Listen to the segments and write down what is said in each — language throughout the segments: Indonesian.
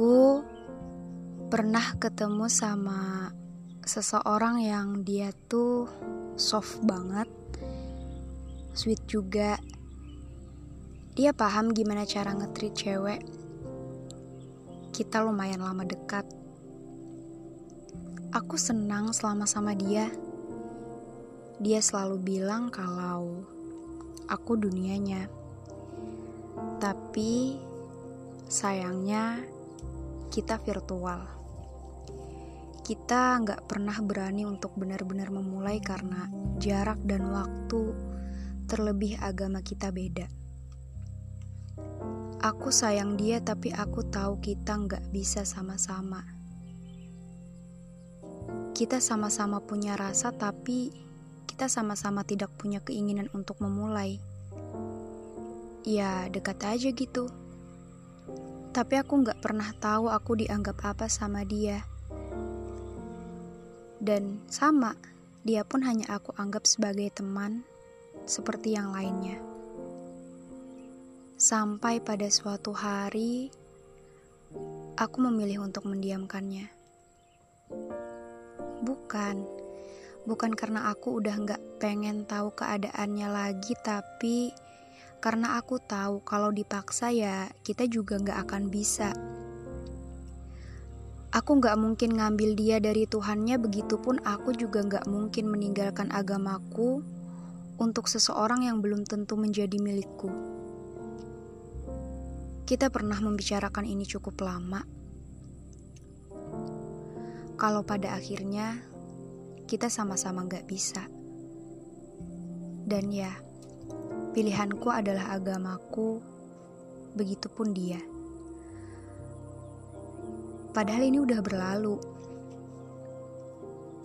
Aku pernah ketemu sama seseorang yang dia tuh soft banget, sweet juga. Dia paham gimana cara ngetrit cewek. Kita lumayan lama dekat. Aku senang selama sama dia. Dia selalu bilang kalau aku dunianya. Tapi sayangnya kita virtual. Kita nggak pernah berani untuk benar-benar memulai karena jarak dan waktu, terlebih agama kita beda. Aku sayang dia, tapi aku tahu kita nggak bisa sama-sama. Kita sama-sama punya rasa, tapi kita sama-sama tidak punya keinginan untuk memulai. Ya, dekat aja gitu. Tapi aku nggak pernah tahu aku dianggap apa sama dia. Dan sama, dia pun hanya aku anggap sebagai teman, seperti yang lainnya. Sampai pada suatu hari, aku memilih untuk mendiamkannya. Bukan, bukan karena aku udah nggak pengen tahu keadaannya lagi, tapi karena aku tahu kalau dipaksa ya kita juga gak akan bisa. Aku gak mungkin ngambil dia dari Tuhannya, begitupun aku juga gak mungkin meninggalkan agamaku untuk seseorang yang belum tentu menjadi milikku. Kita pernah membicarakan ini cukup lama. Kalau pada akhirnya kita sama-sama gak bisa. Dan ya, Pilihanku adalah agamaku, begitupun dia. Padahal ini udah berlalu.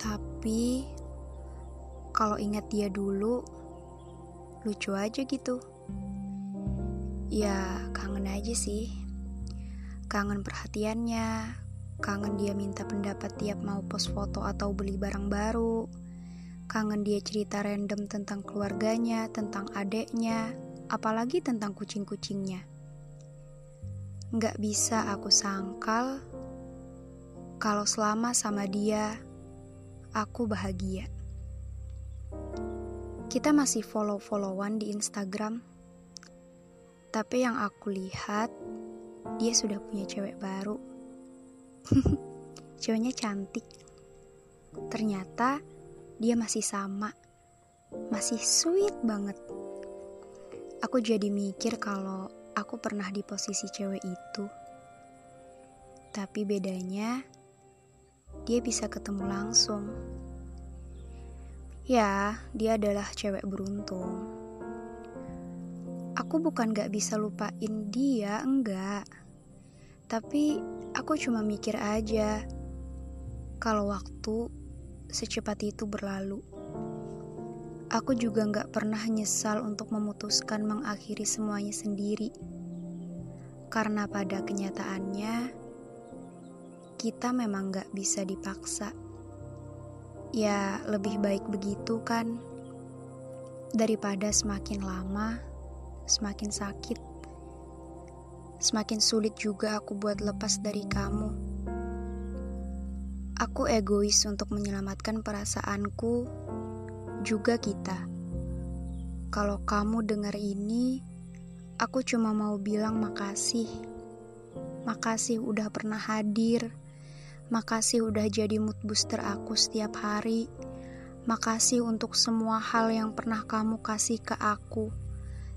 Tapi kalau ingat dia dulu, lucu aja gitu. Ya, kangen aja sih. Kangen perhatiannya, kangen dia minta pendapat tiap mau post foto atau beli barang baru Kangen dia cerita random tentang keluarganya, tentang adeknya, apalagi tentang kucing-kucingnya. Nggak bisa aku sangkal kalau selama sama dia, aku bahagia. Kita masih follow-followan di Instagram, tapi yang aku lihat, dia sudah punya cewek baru. Ceweknya cantik. Ternyata dia masih sama, masih sweet banget. Aku jadi mikir kalau aku pernah di posisi cewek itu. Tapi bedanya, dia bisa ketemu langsung. Ya, dia adalah cewek beruntung. Aku bukan gak bisa lupain dia, enggak. Tapi aku cuma mikir aja, kalau waktu secepat itu berlalu. Aku juga gak pernah nyesal untuk memutuskan mengakhiri semuanya sendiri. Karena pada kenyataannya, kita memang gak bisa dipaksa. Ya, lebih baik begitu kan? Daripada semakin lama, semakin sakit. Semakin sulit juga aku buat lepas dari kamu. Aku egois untuk menyelamatkan perasaanku, juga kita. Kalau kamu dengar ini, aku cuma mau bilang makasih. Makasih udah pernah hadir. Makasih udah jadi mood booster aku setiap hari. Makasih untuk semua hal yang pernah kamu kasih ke aku.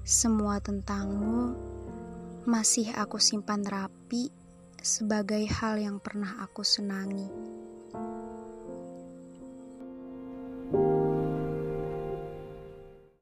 Semua tentangmu masih aku simpan rapi sebagai hal yang pernah aku senangi.